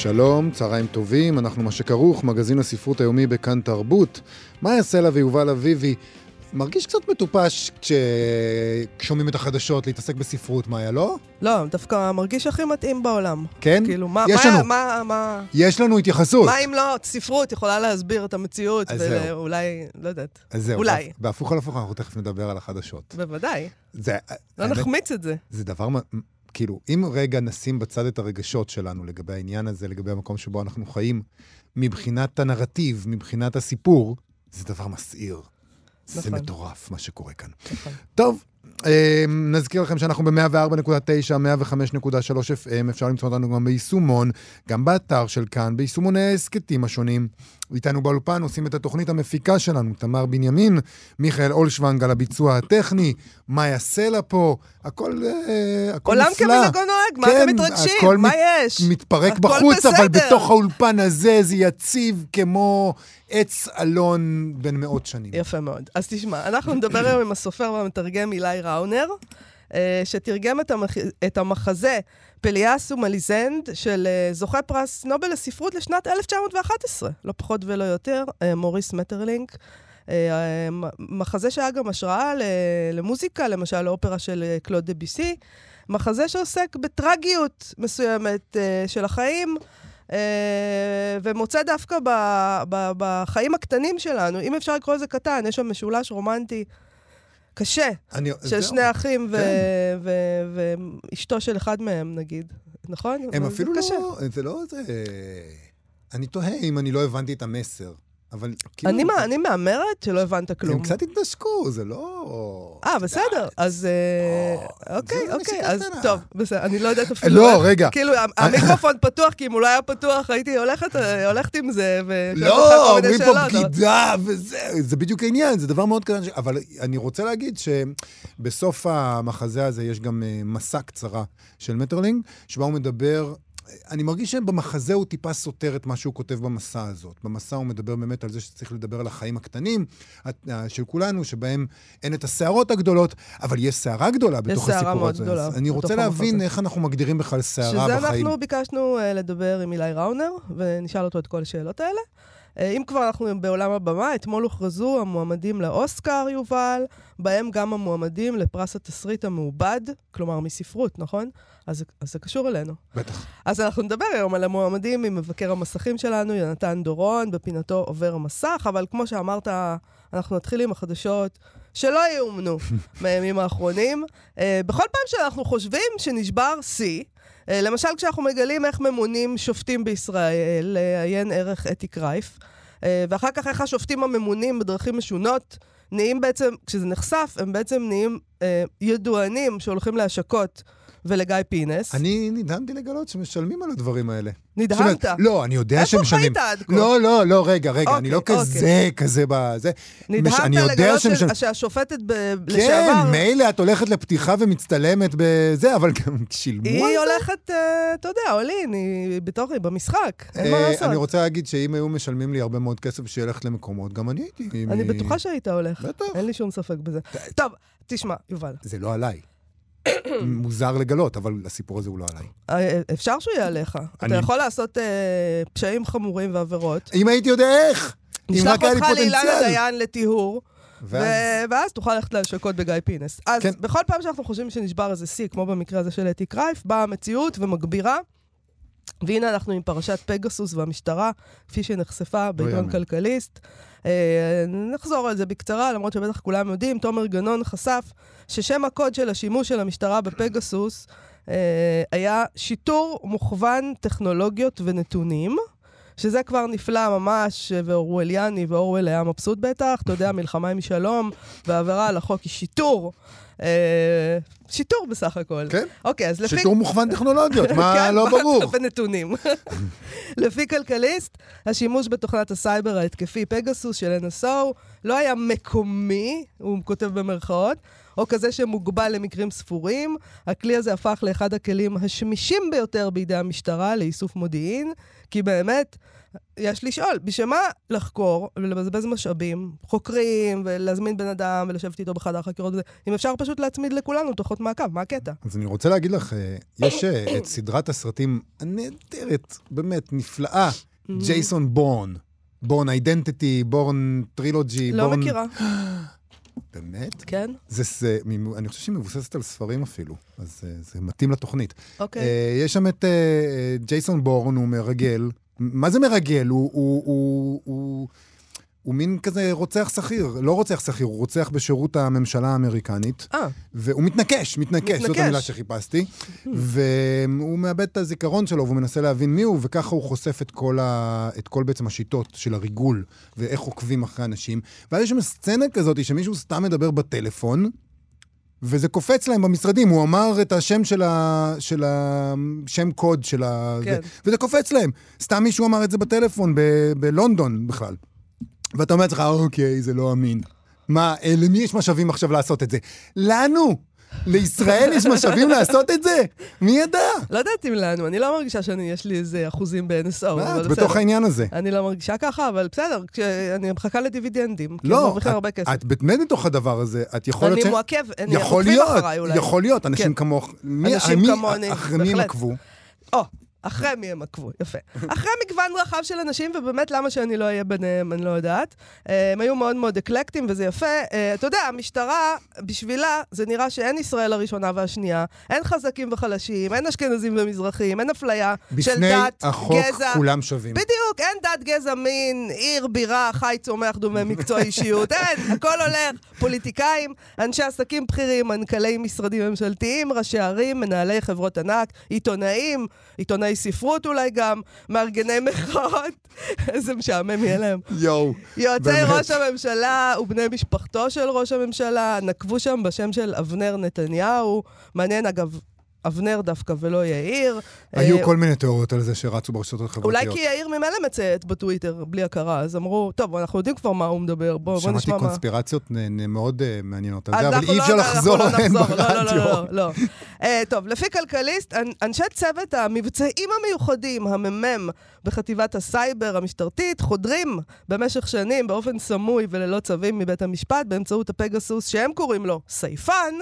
שלום, צהריים טובים, אנחנו מה שכרוך, מגזין הספרות היומי בכאן תרבות. מאיה סלע ויובל אביבי. מרגיש קצת מטופש כששומעים את החדשות להתעסק בספרות, מאיה, לא? לא, דווקא מרגיש הכי מתאים בעולם. כן? כאילו, מה, יש מה, לנו. מה, מה, יש לנו התייחסות. מה אם לא ספרות יכולה להסביר את המציאות. ואולי, לא יודעת, אז זהו, אולי. בהפ- בהפוך על הפוך אנחנו תכף נדבר על החדשות. בוודאי, זה, לא נחמיץ את זה. זה דבר, כאילו, אם רגע נשים בצד את הרגשות שלנו לגבי העניין הזה, לגבי המקום שבו אנחנו חיים, מבחינת הנרטיב, מבחינת הסיפור, זה דבר מסעיר. זה נכון. מטורף, מה שקורה כאן. נכון. טוב, אה, נזכיר לכם שאנחנו ב-104.9, 105.3 FM, אפשר למצוא אותנו גם ביישומון, גם באתר של כאן, ביישומוני ההסכתים השונים. איתנו באולפן עושים את התוכנית המפיקה שלנו, תמר בנימין, מיכאל אולשוונג על הביצוע הטכני, מאיה סלע פה, הכל, אה, הכל עולם נפלא. כמנהגו נוהג, מה כן, אתם מתרגשים? הכל מה מת- יש? מתפרק הכל בחוץ, אבל בסדר. בתוך האולפן הזה זה יציב כמו עץ אלון בן מאות שנים. יפה מאוד. אז תשמע, אנחנו נדבר היום עם הסופר והמתרגם אילי ראונר, אה, שתרגם את, המח... את המחזה פליאס ומליזנד של אה, זוכה פרס נובל לספרות לשנת 1911, לא פחות ולא יותר, אה, מוריס מטרלינק. אה, מחזה שהיה גם השראה למוזיקה, למשל לאופרה של קלוד דה ביסי. מחזה שעוסק בטרגיות מסוימת של החיים, ומוצא דווקא בחיים הקטנים שלנו, אם אפשר לקרוא לזה קטן, יש שם משולש רומנטי קשה אני- של. שני אחים ו- כן. ו- ואשתו של אחד מהם, נגיד. נכון? הם אבל זה אפילו קשה. לא, זה לא זה... אני תוהה אם אני לא הבנתי את המסר, אבל כאילו... אני, מה, אני מהמרת שלא הבנת כלום. הם קצת התנשקו, זה לא... אה, בסדר. אז אה, או, אוקיי, אוקיי, אז. טוב, בסדר, אני לא יודעת אפילו... לא, רגע. כאילו, המיקרופון פתוח, כי אם הוא לא היה פתוח, הייתי הולכת אה, עם זה, אותך לא, אומרים פה בגידה וזה, זה בדיוק העניין, זה דבר מאוד קטן. אבל אני רוצה להגיד שבסוף המחזה הזה יש גם אה, מסע קצרה של מטרלינג, שבה הוא מדבר... אני מרגיש שבמחזה הוא טיפה סותר את מה שהוא כותב במסע הזאת. במסע הוא מדבר באמת על זה שצריך לדבר על החיים הקטנים אה, של כולנו, שבהם אין את הסערות הגדולות, אבל יש סערה גדולה בתוך סערה הסיפור מאוד הזה. גדולה אז אני רוצה להבין המחזה. איך אנחנו מגדירים בכלל סערה שזה בחיים. אנחנו ביקשנו uh, לדבר עם אילי ראונר, ונשאל אותו את כל השאלות האלה. Uh, אם כבר אנחנו בעולם הבמה, אתמול הוכרזו המועמדים לאוסקר, יובל, בהם גם המועמדים לפרס התסריט המעובד, כלומר מספרות, נכון? אז, אז זה קשור אלינו. בטח. אז אנחנו נדבר היום על המועמדים עם מבקר המסכים שלנו, יונתן דורון, בפינתו עובר המסך, אבל כמו שאמרת, אנחנו נתחיל עם החדשות שלא יאומנו מהימים האחרונים. Uh, בכל פעם שאנחנו חושבים שנשבר שיא, למשל כשאנחנו מגלים איך ממונים שופטים בישראל, לעיין ערך אתי קרייף, uh, ואחר כך איך השופטים הממונים בדרכים משונות, נהיים בעצם, כשזה נחשף, הם בעצם נהיים uh, ידוענים שהולכים להשקות ולגיא פינס. אני נדהמתי לגלות שמשלמים על הדברים האלה. נדהמת. אומרת, לא, אני יודע איפה שמשלמים. חיית עד כה? לא, לא, לא, רגע, רגע, אני לא אוקיי, כזה, כזה בזה. מש- נדהמת יודע לגלות שמשלמים. ש- שהשופטת ב- כן, לשעבר, מילא את הולכת לפתיחה ומצטלמת בזה, אבל גם שילמו על היא זה? הולכת, אה, אתה יודע, אולין, היא בתוך, היא במשחק, אין מה אה, לעשות. אני רוצה להגיד שאם היו משלמים לי הרבה מאוד כסף שילך למקומות, גם אני הייתי. אני בטוחה שהיית הולך, בטח. אין לי שום ספק בזה. טוב, תשמע, יובל, זה לא עליי. מוזר לגלות, אבל הסיפור הזה הוא לא עליי. אה, אפשר שהוא יהיה עליך. אתה יכול לעשות אה, פשעים חמורים ועבירות. אם הייתי יודע איך! אם נשלח רק היה לי אותך לאילנה פוטנציאל. דיין לטיהור, ואז... ו- ואז תוכל ללכת להשקות בגיא פינס. אז כן. בכל פעם שאנחנו חושבים שנשבר איזה שיא, כמו במקרה הזה של אתי קרייף, באה המציאות ומגבירה. והנה אנחנו עם פרשת פגסוס והמשטרה, כפי שנחשפה בעיתון יאמן. כלכליסט. אה, נחזור על זה בקצרה, למרות שבטח כולם יודעים, תומר גנון חשף ששם הקוד של השימוש של המשטרה בפגסוס אה, היה שיטור מוכוון טכנולוגיות ונתונים, שזה כבר נפלא ממש, ואורווליאני, ואורוול היה מבסוט בטח, אתה יודע, מלחמה עם שלום, והעבירה על החוק היא שיטור. אה, שיטור בסך הכל. כן. אוקיי, אז לפי... שיטור מוכוון טכנולוגיות, מה כן, לא ברור? בנתונים. לפי כלכליסט, השימוש בתוכנת הסייבר ההתקפי פגסוס של NSO לא היה מקומי, הוא כותב במרכאות, או כזה שמוגבל למקרים ספורים. הכלי הזה הפך לאחד הכלים השמישים ביותר בידי המשטרה לאיסוף מודיעין, כי באמת, יש לשאול, בשביל מה לחקור ולבזבז משאבים, חוקרים, ולהזמין בן אדם ולשבת איתו בחדר חקירות וזה, אם אפשר פשוט להצמיד לכולנו דוחות מעקב, מה הקטע? אז אני רוצה להגיד לך, אה, יש אה, את סדרת הסרטים הנהדרת, באמת, נפלאה, ג'ייסון בורן. בורן אידנטיטי, בורן טרילוגי, לא בורן... מכירה. באמת? כן? זה, זה, אני חושב שהיא מבוססת על ספרים אפילו, אז אה, זה מתאים לתוכנית. אוקיי. אה, יש שם את אה, אה, ג'ייסון בורן, הוא מרגל. מה זה מרגל? הוא, הוא, הוא, הוא, הוא מין כזה רוצח שכיר. לא רוצח שכיר, הוא רוצח בשירות הממשלה האמריקנית. אה, והוא מתנקש, מתנקש, זאת מתנקש. המילה שחיפשתי. והוא מאבד את הזיכרון שלו, והוא מנסה להבין מי הוא, וככה הוא חושף את כל, ה... את כל בעצם השיטות של הריגול, ואיך עוקבים אחרי אנשים. ואז יש שם סצנה כזאת שמישהו סתם מדבר בטלפון, וזה קופץ להם במשרדים, הוא אמר את השם של ה... של ה... שם קוד של ה... כן. זה, וזה קופץ להם. סתם מישהו אמר את זה בטלפון ב... בלונדון בכלל. ואתה אומר לעצמך, אוקיי, זה לא אמין. מה, אה, למי יש משאבים עכשיו לעשות את זה? לנו! לישראל יש משאבים לעשות את זה? מי ידע? לא יודעת אם לנו, אני לא מרגישה שאני, יש לי איזה אחוזים ב-NSO, מה, את. בתוך העניין הזה. אני לא מרגישה ככה, אבל בסדר, אני מחכה לדיבידנדים. כי לא, מרוויחים הרבה את- כסף. את באמת בתוך הדבר הזה, את יכול להיות אני ש... אני יכול עוקבים להיות, אחריי אולי. יכול להיות, אנשים כן. כמוך. אנשים כמוני, אחרי מי הם בהחלט. עקבו? או, אחרי מי הם עקבו, יפה. אחרי מגוון רחב של אנשים, ובאמת למה שאני לא אהיה ביניהם, אני לא יודעת. אה, הם היו מאוד מאוד אקלקטים, וזה יפה. אה, אתה יודע, המשטרה, בשבילה, זה נראה שאין ישראל הראשונה והשנייה, אין חזקים וחלשים, אין אשכנזים ומזרחים, אין אפליה של בפני דת, החוק גזע. כולם שווים. בדיוק, אין דת, גזע, מין, עיר, בירה, חי, צומח, דומה, מקצוע, אישיות, אין, הכל הולך. פוליטיקאים, אנשי עסקים בכירים, מנכ"לי משרדים ממשלתיים, ראשי ערים, מנהלי חברות ענק, עיתונאים, עיתונאי ספרות אולי גם, מארגני מחאות, איזה משעמם יהיה להם. יואו. יועצי. ראש הממשלה ובני משפחתו של ראש הממשלה נקבו שם בשם של אבנר נתניהו. מעניין, אגב, אבנר דווקא ולא יאיר. היו אה, כל מיני תיאוריות על זה שרצו ברשתות החברתיות. אולי כי יאיר ממילא מצייץ בטוויטר בלי הכרה, אז אמרו, טוב, אנחנו יודעים כבר מה הוא מדבר, בוא, בוא שמעתי נשמע מה... קונספירציות נ- נ- מאוד אה, מעניינות על זה, אבל אי לא- אפשר אנחנו לחזור לא עליהן לא, לא, לא, ברדיו. לא, לא. אה, טוב, לפי כלכליסט, אנ- אנשי צוות המבצעים המיוחדים, הממ"מ בחטיבת הסייבר המשטרתית, חודרים במשך שנים באופן סמוי וללא צווים מבית המשפט באמצעות הפגסוס, שהם קוראים לו סייפן.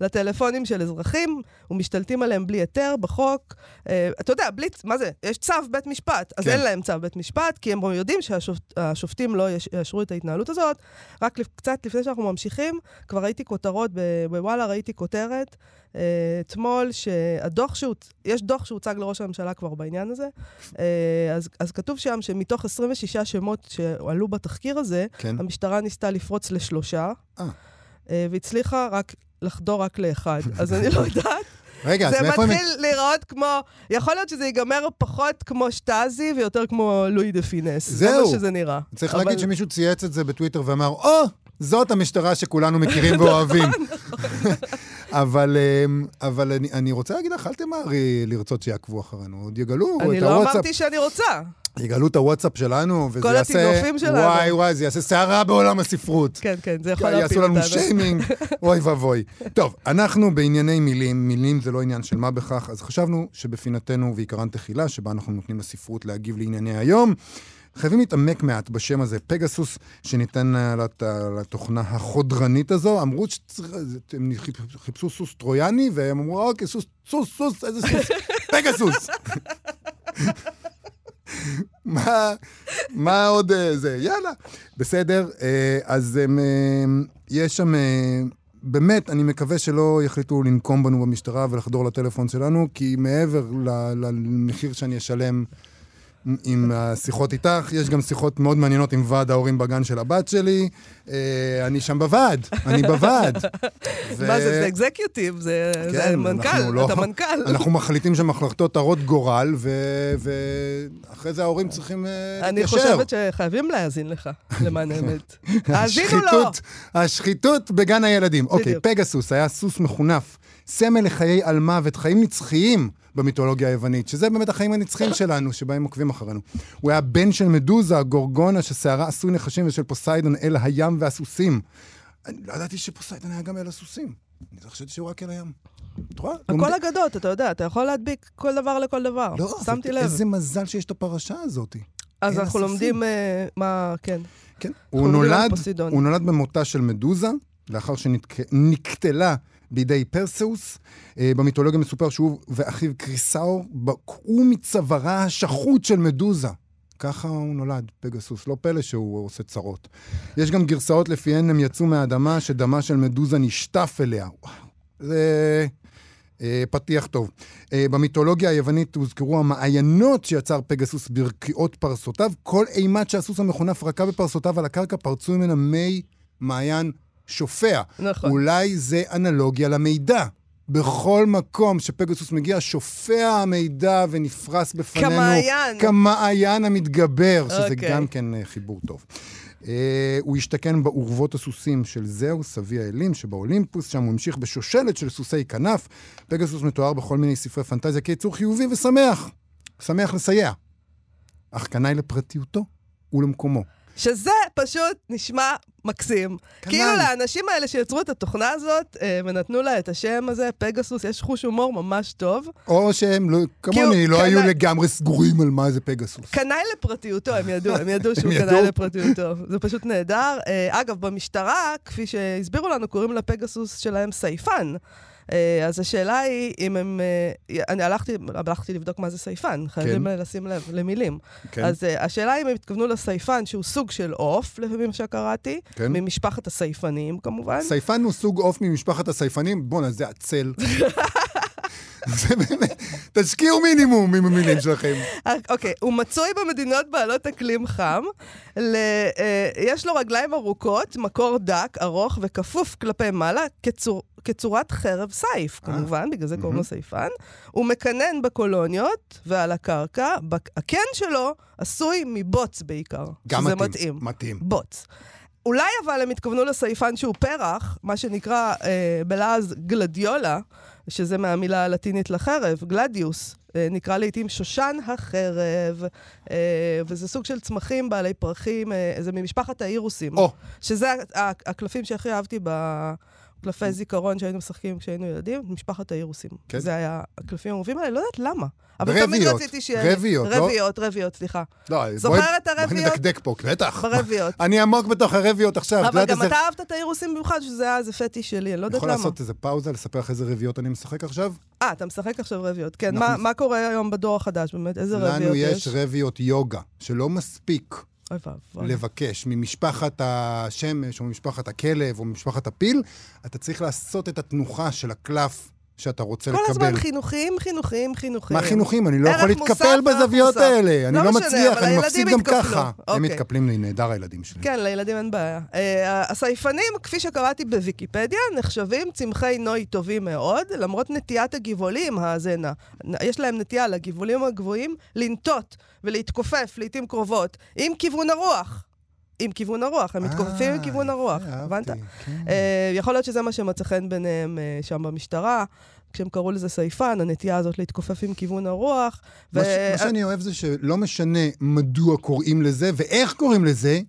לטלפונים של אזרחים, ומשתלטים עליהם בלי היתר בחוק. אה, אתה יודע, בלי, מה זה? יש צו בית משפט, אז כן. אין להם צו בית משפט, כי הם יודעים שהשופטים לא יאשרו את ההתנהלות הזאת. רק לפ- קצת לפני שאנחנו ממשיכים, כבר ראיתי כותרות, בוואלה ראיתי כותרת אה, אתמול, שהדוח שהוצ... יש דוח שהוצג לראש הממשלה כבר בעניין הזה, אה, אז, אז כתוב שם שמתוך 26 שמות שעלו בתחקיר הזה, כן. המשטרה ניסתה לפרוץ לשלושה. אה, והצליחה רק לחדור רק לאחד. אז אני לא יודעת. רגע, אז זה מאיפה הם... מתחיל להיראות כמו, יכול להיות שזה ייגמר פחות כמו שטאזי ויותר כמו לואי דה פינס. זה זהו. מה שזה נראה. צריך אבל- להגיד שמישהו צייץ את זה בטוויטר ואמר, או, זאת המשטרה שכולנו מכירים ואוהבים. אבל, אמ, אבל אני, אני רוצה להגיד לך, אל תמהרי לרצות שיעקבו אחרינו, עוד יגלו אני את לא הוואטסאפ, אמרתי שאני רוצה. יגלו את הוואטסאפ שלנו, וזה כל יעשה... הטינופים שלנו. וואי וואי, זה יעשה סערה בעולם הספרות. כן, כן, זה יכול להפיל יעשו אותנו. לנו שיימינג, אוי ואבוי. טוב, אנחנו בענייני מילים, מילים זה לא עניין של מה בכך, אז חשבנו שבפינתנו ועיקרן תחילה, שבה אנחנו נותנים לספרות להגיב לענייני היום, חייבים להתעמק מעט בשם הזה, פגסוס, שניתן לת- לתוכנה החודרנית הזו. אמרו שהם חיפשו סוס טרויאני, והם אמרו, אוקיי, סוס, סוס, סוס, איזה סוס? פגסוס. מה, עוד אה, זה? יאללה. בסדר, אה, אז אה, יש שם, באמת, אני מקווה שלא יחליטו לנקום בנו במשטרה ולחדור לטלפון שלנו, כי מעבר למחיר שאני אשלם, עם השיחות איתך, יש גם שיחות מאוד מעניינות עם ועד ההורים בגן של הבת שלי. אה, אני שם בוועד, אני בוועד. ו- מה זה, זה אקזקיוטיב, זה זה כן, מנכ"ל, לא- אתה מנכ"ל. אנחנו מחליטים שם החלטות הרות גורל, ו- ואחרי זה ההורים צריכים אה, אני להתיישר. חושבת שחייבים להאזין לך, למען האמת. האזינו לו! השחיתות, בגן הילדים. אוקיי. פגסוס היה סוס מחונף, סמל לחיי על מוות, חיים נצחיים במיתולוגיה היוונית, שזה באמת החיים הנצחיים שלנו, שבהם עוקבים אחרינו. הוא היה בן של מדוזה, גורגונה, ששערה עשוי נחשים, ושל פוסיידון, אל הים והסוסים. אני לא ידעתי שפוסיידון היה גם אל הסוסים. אני חשבתי שהוא רק אל הים. את רואה? הכל אגדות, אתה יודע, אתה יכול להדביק כל דבר לכל דבר. לא, שמתי לב. איזה מזל שיש את הפרשה הזאת. אז אנחנו. לומדים אה, מה, כן. כן. הוא נולד במותה של מדוזה, לאחר שנקטלה בידי פרסאוס. אה, במיתולוגיה מסופר שהוא ואחיו קריסאור בקעו מצווארה השחוט של מדוזה. ככה הוא נולד, פגסוס. לא פלא שהוא עושה צרות. יש גם גרסאות לפיהן הם יצאו מהאדמה, שדמה של מדוזה נשטף אליה. זה אה, פתיח טוב. אה, במיתולוגיה היוונית הוזכרו המעיינות שיצר פגסוס ברקיעות פרסותיו. כל אימת שהסוס המחונף רקע בפרסותיו על הקרקע, פרצו ממנה מי מעיין שופע. נכון. אולי זה אנלוגיה למידע. בכל מקום שפגסוס מגיע, שופע המידע ונפרס בפנינו. כמעיין. כמעיין המתגבר, שזה אוקיי. גם כן אה, חיבור טוב. אה, הוא השתכן באורוות הסוסים של זהוס, אבי האלים שבאולימפוס, שם הוא המשיך בשושלת של סוסי כנף. פגסוס מתואר בכל מיני ספרי פנטזיה כיצור חיובי ושמח. שמח לסייע. אך קנאי לפרטיותו ולמקומו. שזה פשוט נשמע מקסים. כנ"ל. כאילו לאנשים האלה שיצרו את התוכנה הזאת, אה, ונתנו לה את השם הזה, פגסוס, יש חוש הומור ממש טוב. או שהם, לא, כמוני, כאילו, לא היו קנאי- לגמרי סגורים על מה זה פגסוס. קנאי לפרטיותו, הם ידעו, הם ידעו שהוא קנאי. לפרטיותו. זה פשוט נהדר. אה, אגב, במשטרה, כפי שהסבירו לנו, קוראים לפגסוס שלהם סייפן. אה, אז השאלה היא אם הם... אה, אני הלכתי, הלכתי לבדוק מה זה סייפן, חייבים כן. לשים לב למילים. כן. אז אה, השאלה היא אם הם התכוונו לסייפן, שהוא סוג של עוף, לפי מה שקראתי, כן. ממשפחת הסייפנים כמובן. סייפן הוא סוג עוף ממשפחת הסייפנים, בואנה, זה עצל. זה באמת, תשקיעו מינימום עם המילים שלכם. אה, אוקיי, הוא מצוי במדינות בעלות אקלים חם. ל, אה, יש לו רגליים ארוכות, מקור דק, ארוך וכפוף כלפי מעלה, כצור, כצורת חרב סייף, אה. כמובן, בגלל זה קוראים לו סייפן. הוא מקנן בקולוניות ועל הקרקע. הקן שלו עשוי מבוץ בעיקר. גם מתאים. מתאים. מתאים. בוץ. אולי אבל הם התכוונו לסייפן שהוא פרח, מה שנקרא אה, בלעז גלדיולה, שזה מהמילה הלטינית לחרב, גלדיוס. אה, נקרא לעיתים שושן החרב, אה, וזה סוג של צמחים בעלי פרחים, אה, זה ממשפחת האירוסים. או, שזה הקלפים שהכי אהבתי בקלפי זיכרון שהיינו משחקים כשהיינו ילדים, משפחת האירוסים. כן. זה היה הקלפים האהובים עליי, לא יודעת למה. אבל תמיד רביות. רציתי שיהיה... לי- רביות, לא? רביות, רביות, סליחה. לא, זוכר בואי- את הרביות? בואי נדקדק פה, בטח. ברביות. אני עמוק בתוך הרביות עכשיו. אבל גם אתה אהבת את האירוסים במיוחד, שזה היה איזה פטיש שלי, אני לא יודעת יכול למה. לעשות איזה פאוזה, לספר לך איזה רביות אני משחק עכשיו? אה, אתה משחק עכשיו רביות. כן, אנחנו- מה- מה קורה היום בדור החדש, באמת? איזה רביות לנו יש? יש רביות יוגה, שלא מספיק אוי ואבוי. לבקש ממשפחת השמש, או ממשפחת הכלב, או ממשפחת הפיל, אתה צריך לעשות את התנוחה של הקלף שאתה רוצה כל לקבל. הזמן חינוכים, חינוכים, חינוכים. מה חינוכים? אני לא יכול להתקפל בזוויות מוסף. האלה. אני לא לא מצליח, אני מפסיד גם יתקפלו. ככה. הם אוקיי. מתקפלים לי, נהדר הילדים שלי. כן, לילדים אין בעיה. אה, הסייפנים, כפי שקראתי בוויקיפדיה, נחשבים צמחי נוי טובים מאוד, למרות נטיית הגבעולים, האזנה. יש להם נטייה לגבעולים הגבוהים לנטות ולהתכופף לעיתים קרובות עם כיוון הרוח. עם כיוון הרוח, הם מתכופפים עם אה, כיוון הרוח, הבנת? כן. אה, יכול להיות שזה מה שמצא חן ביניהם אה, שם במשטרה, כשהם קראו לזה סייפן, הנטייה הזאת להתכופף עם כיוון הרוח. מה ש- ו- מה שאני אוהב זה שלא משנה מדוע קוראים לזה ואיך קוראים לזה,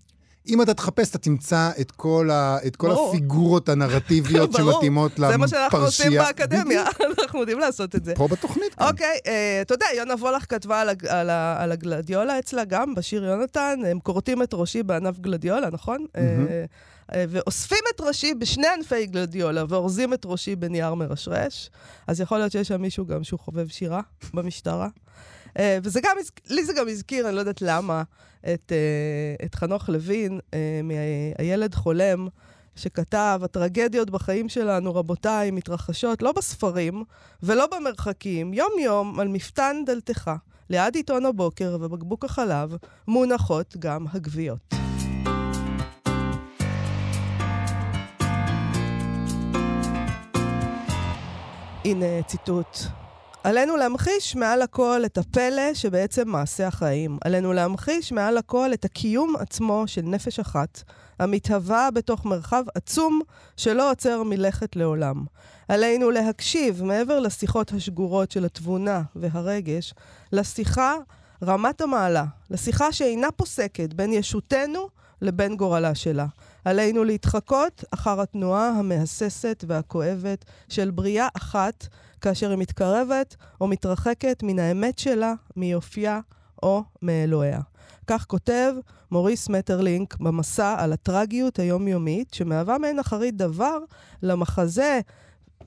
אם אתה תחפש, אתה תמצא את כל, ה, את כל ברור. הפיגורות הנרטיביות ברור. שמתאימות לפרשייה. זה מה שאנחנו עושים באקדמיה, אנחנו יודעים לעשות את זה. פה בתוכנית. אוקיי, אה, אתה יודע, יונה וולך כתבה על, הג- על, ה- על הגלדיולה אצלה גם, בשיר יונתן, הם כורתים את ראשי בענף גלדיולה, נכון? אה, אה, ואוספים את ראשי בשני ענפי גלדיולה, ואורזים את ראשי בנייר מרשרש. אז יכול להיות שיש שם מישהו גם שהוא חובב שירה במשטרה. אה, וזה גם, לי זה גם הזכיר, אני לא יודעת למה, את, אה, את חנוך לוין, אה, מהילד חולם. שכתב, הטרגדיות בחיים שלנו, רבותיי, מתרחשות לא בספרים ולא במרחקים, יום-יום על מפתן דלתך. ליד עיתון הבוקר ובקבוק החלב מונחות גם הגוויות. הנה ציטוט. עלינו להמחיש מעל הכל את הפלא שבעצם מעשה החיים. עלינו להמחיש מעל הכל את הקיום עצמו של נפש אחת, המתהווה בתוך מרחב עצום שלא עוצר מלכת לעולם. עלינו להקשיב, מעבר לשיחות השגורות של התבונה והרגש, לשיחה רמת המעלה, לשיחה שאינה פוסקת בין ישותנו לבין גורלה שלה. עלינו להתחקות אחר התנועה המהססת והכואבת של בריאה אחת, כאשר היא מתקרבת או מתרחקת מן האמת שלה, מיופייה או מאלוהיה. כך כותב מוריס מטרלינק במסע על הטרגיות היומיומית, שמהווה מעין אחרית דבר למחזה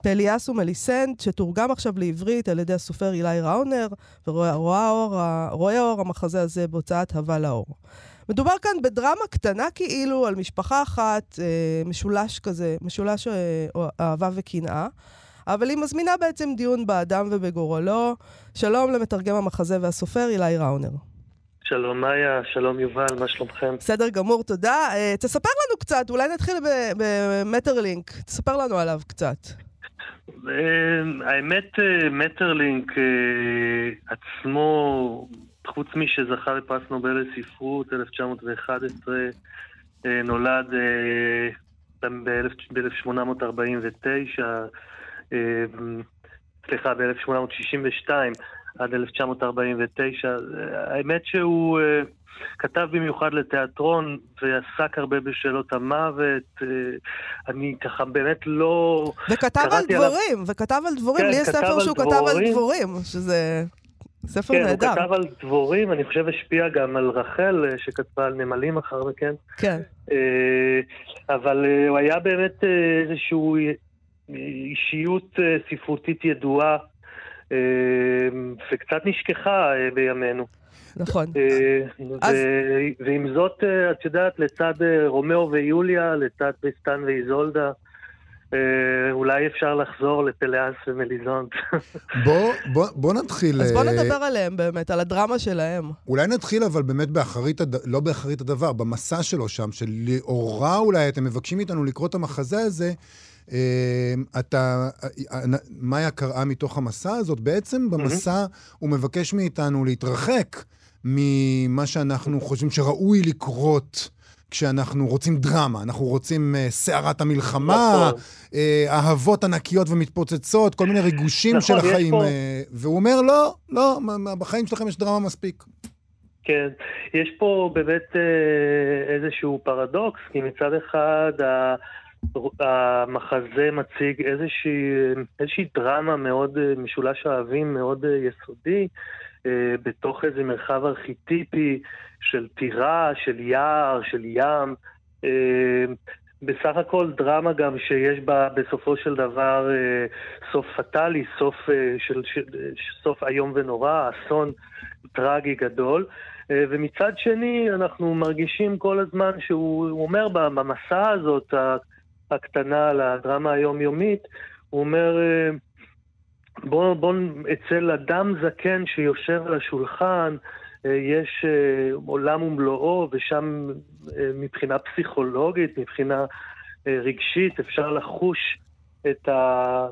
פליאס ומליסנט, שתורגם עכשיו לעברית על ידי הסופר אילי ראונר, ורואה אור, אור המחזה הזה בהוצאת הווה לאור. מדובר כאן בדרמה קטנה כאילו על משפחה אחת, אה, משולש כזה, משולש אה, אהבה וקנאה. אבל היא מזמינה בעצם דיון באדם ובגורלו. שלום למתרגם המחזה והסופר אילי ראונר. שלום מאיה, שלום יובל, מה שלומכם? בסדר גמור, תודה. Uh, תספר לנו קצת, אולי נתחיל במטרלינק, תספר לנו עליו קצת. Uh, האמת, uh, מטרלינק uh, עצמו, חוץ משזכה לפרס נובל לספרות 1911, uh, נולד uh, ב-1849, uh, סליחה, ב-1862. עד 1949. האמת שהוא uh, כתב במיוחד לתיאטרון ועסק הרבה בשאלות המוות. Uh, אני ככה באמת לא... וכתב על דבורים, עליו... וכתב על דבורים. כן, לי יש ספר שהוא דבורים. כתב על דבורים, שזה... ספר כן, נהדר. כן, הוא כתב על דבורים, אני חושב השפיע גם על רחל, אה, שכתבה על נמלים אחר מכן. כן. אבל הוא היה באמת איזושהי אישיות ספרותית ידועה. אמ, וקצת נשכחה אה, בימינו. נכון. אה, אז... ועם זאת, אה, את יודעת, לצד רומאו ויוליה, לצד טריסטן ואיזולדה, אולי אפשר לחזור לפלאס ומליזנד. בוא, בוא, בוא נתחיל... אז בוא נדבר עליהם באמת, על הדרמה שלהם. אולי נתחיל אבל באמת באחרית, הד... לא באחרית הדבר, במסע שלו שם, שלאורו אולי אתם מבקשים מאיתנו לקרוא את המחזה הזה. אמ, אתה, מאיה קראה מתוך המסע הזאת, בעצם במסע הוא מבקש מאיתנו להתרחק ממה שאנחנו חושבים שראוי לקרות. כשאנחנו רוצים דרמה, אנחנו רוצים uh, סערת המלחמה, נכון. uh, אהבות ענקיות ומתפוצצות, כל מיני ריגושים נכון, של החיים. פה... Uh, והוא אומר, לא, לא, בחיים שלכם יש דרמה מספיק. כן, יש פה באמת איזשהו פרדוקס, כי מצד אחד המחזה מציג איזושהי, איזושהי דרמה מאוד אה, משולש אוהבים, מאוד אה, יסודי, אה, בתוך איזה מרחב ארכיטיפי של טירה, של יער, של ים. בסך הכל דרמה גם שיש בה בסופו של דבר סוף פטאלי, סוף, של, של, סוף איום ונורא, אסון טרגי גדול. ומצד שני, אנחנו מרגישים כל הזמן שהוא אומר במסע הזאת, הקטנה על הדרמה היומיומית, הוא אומר, אה, בוא, אצל אדם זקן שיושב על השולחן, אה, יש אה, עולם ומלואו, ושם מבחינה פסיכולוגית, מבחינה רגשית, אפשר לחוש את, ה,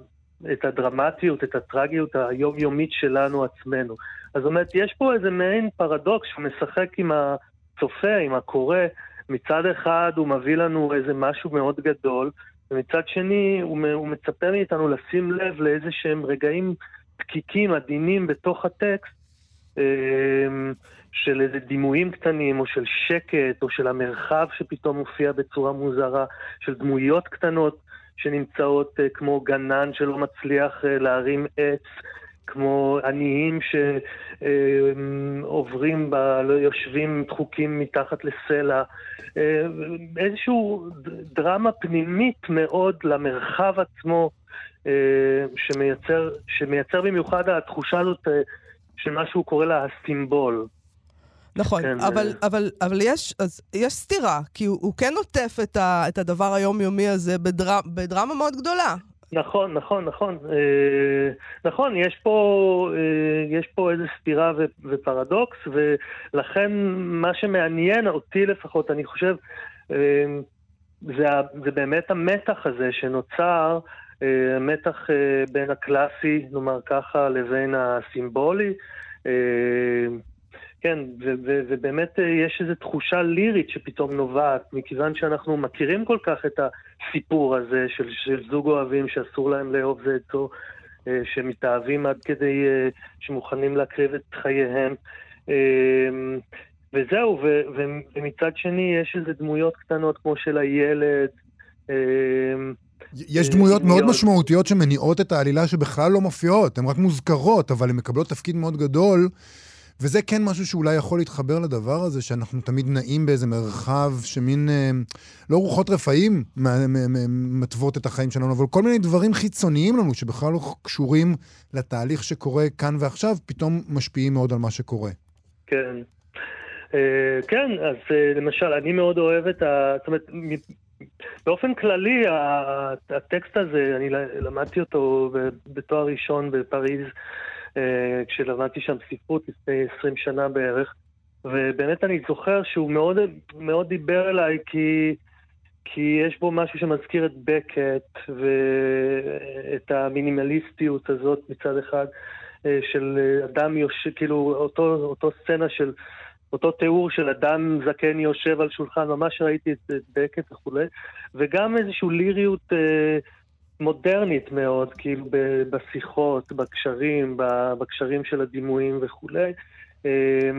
את הדרמטיות, את הטרגיות היומיומית שלנו עצמנו. אז זאת אומרת, יש פה איזה מעין פרדוקס שמשחק עם הצופה, עם הקורא, מצד אחד הוא מביא לנו איזה משהו מאוד גדול, ומצד שני הוא, מצפה מאיתנו לשים לב לאיזה שהם רגעים דקיקים, עדינים בתוך הטקסט, של איזה דימויים קטנים, או של שקט, או של המרחב שפתאום מופיע בצורה מוזרה, של דמויות קטנות שנמצאות אה, כמו גנן שלא מצליח אה, להרים עץ. כמו עניים שעוברים, ב... לא יושבים דחוקים מתחת לסלע. אה, איזושהי דרמה פנימית מאוד למרחב עצמו, שמייצר, שמייצר במיוחד התחושה הזאת של מה שהוא קורא לה הסימבול. נכון, כן, אבל, אה, אבל, אבל יש, אז יש סתירה, כי הוא, הוא כן עוטף את, ה, את הדבר היומיומי הזה בדר, בדרמה מאוד גדולה. נכון, נכון, נכון. אה, נכון, יש פה, אה, יש פה איזו סתירה ו, ופרדוקס, ולכן מה שמעניין אותי לפחות, אני חושב, אה, זה, זה באמת המתח הזה שנוצר, אה, המתח אה, בין הקלאסי, נאמר ככה, לבין הסימבולי. אה, כן, ובאמת יש איזו תחושה לירית שפתאום נובעת, מכיוון שאנחנו מכירים כל כך את הסיפור הזה של, של זוג אוהבים שאסור להם לאהוב זה את זו, אה, שמתאהבים עד כדי שמוכנים להקריב את חייהם. וזהו, ו- ומצד שני יש איזה דמויות קטנות כמו של הילד. יש אה, דמויות מאוד. משמעותיות שמניעות את העלילה שבכלל לא מופיעות, הן רק מוזכרות, אבל הן מקבלות תפקיד מאוד גדול, וזה כן משהו שאולי יכול להתחבר לדבר הזה, שאנחנו תמיד נעים באיזה מרחב שמין, אה, לא רוחות רפאים מתוות את החיים שלנו, אבל כל מיני דברים חיצוניים לנו, שבכלל לא קשורים לתהליך שקורה כאן ועכשיו, פתאום משפיעים מאוד על מה שקורה. כן. אה, כן, אז אה, למשל, אני מאוד אוהב את ה... זאת אומרת, באופן כללי, הטקסט הזה, אני למדתי אותו בתואר ראשון בפריז, אה, כשלמדתי שם ספרות לפני 20 שנה בערך, ובאמת אני זוכר שהוא מאוד, מאוד דיבר אליי, כי... כי יש בו משהו שמזכיר את בקט ואת המינימליסטיות הזאת מצד אחד, אה, של אדם יושב, כאילו אותו, אותו סצנה של, אותו תיאור של אדם זקן יושב על שולחן, ממש ראיתי את, בקט וכולי, וגם איזושהי ליריות אה, מודרנית מאוד, כאילו ב- בשיחות, בקשרים, ב- בקשרים של הדימויים וכולי. אה,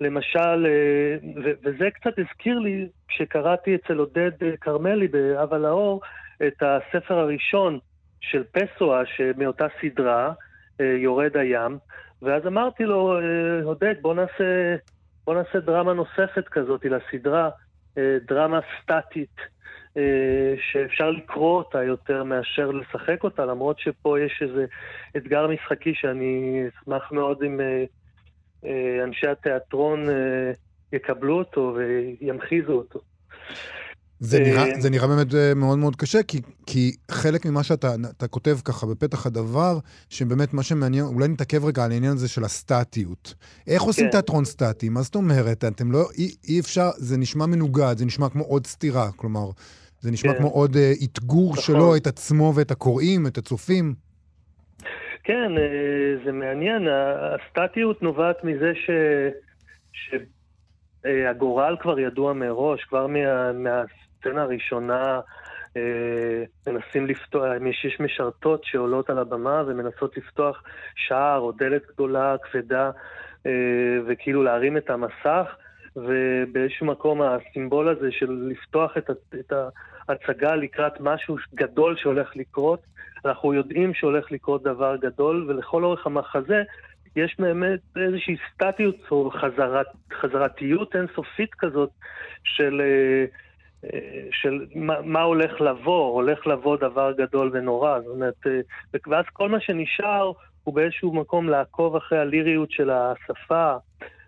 למשל, אה, ו- וזה קצת הזכיר לי, כשקראתי אצל עודד אה, כרמלי באב על האור, את הספר הראשון של פסואה, מאותה סדרה, אה, יורד הים, ואז אמרתי לו, אה, עודד, בוא נעשה, בוא נעשה דרמה נוספת כזאת לסדרה, אה, דרמה סטטית, אה, שאפשר לקרוא אותה יותר מאשר לשחק אותה, למרות שפה יש איזה אתגר משחקי שאני אשמח מאוד אם אה, אנשי התיאטרון יקבלו אותו וימחיזו אותו. זה אה, נראה, זה נראה באמת אה, מאוד מאוד קשה, כי, כי חלק ממה שאתה אתה כותב ככה בפתח הדבר, שבאמת מה שמעניין, אולי נתעכב רגע על העניין הזה של הסטטיות. איך עושים כן. תיאטרון סטטי? מה זאת אומרת? אתם לא, אי, אי אפשר, זה נשמע מנוגד, זה נשמע כמו עוד סטירה, כלומר, זה נשמע כן. כמו עוד אה, אתגור נכון. שלו, את עצמו ואת הקוראים, את הצופים. כן, אה, זה מעניין. הסטטיות נובעת מזה ש... שהגורל כבר ידוע מראש, כבר מה... מהסצנה הראשונה אה, מנסים לפתוח, יש משרתות שעולות על הבמה ומנסות לפתוח שער או דלת גדולה, כבדה, אה, וכאילו להרים את המסך, ובאיזשהו מקום הסימבול הזה של לפתוח את, את ההצגה לקראת משהו גדול שהולך לקרות, אנחנו יודעים שהולך לקרות דבר גדול, ולכל אורך המחזה יש באמת איזושהי סטטיות או חזרת, חזרתיות אינסופית כזאת של, אה, של מה, מה הולך לבוא, הולך לבוא דבר גדול ונורא. זאת אומרת, אה, ואז כל מה שנשאר הוא באיזשהו מקום לעקוב אחרי הליריות של השפה,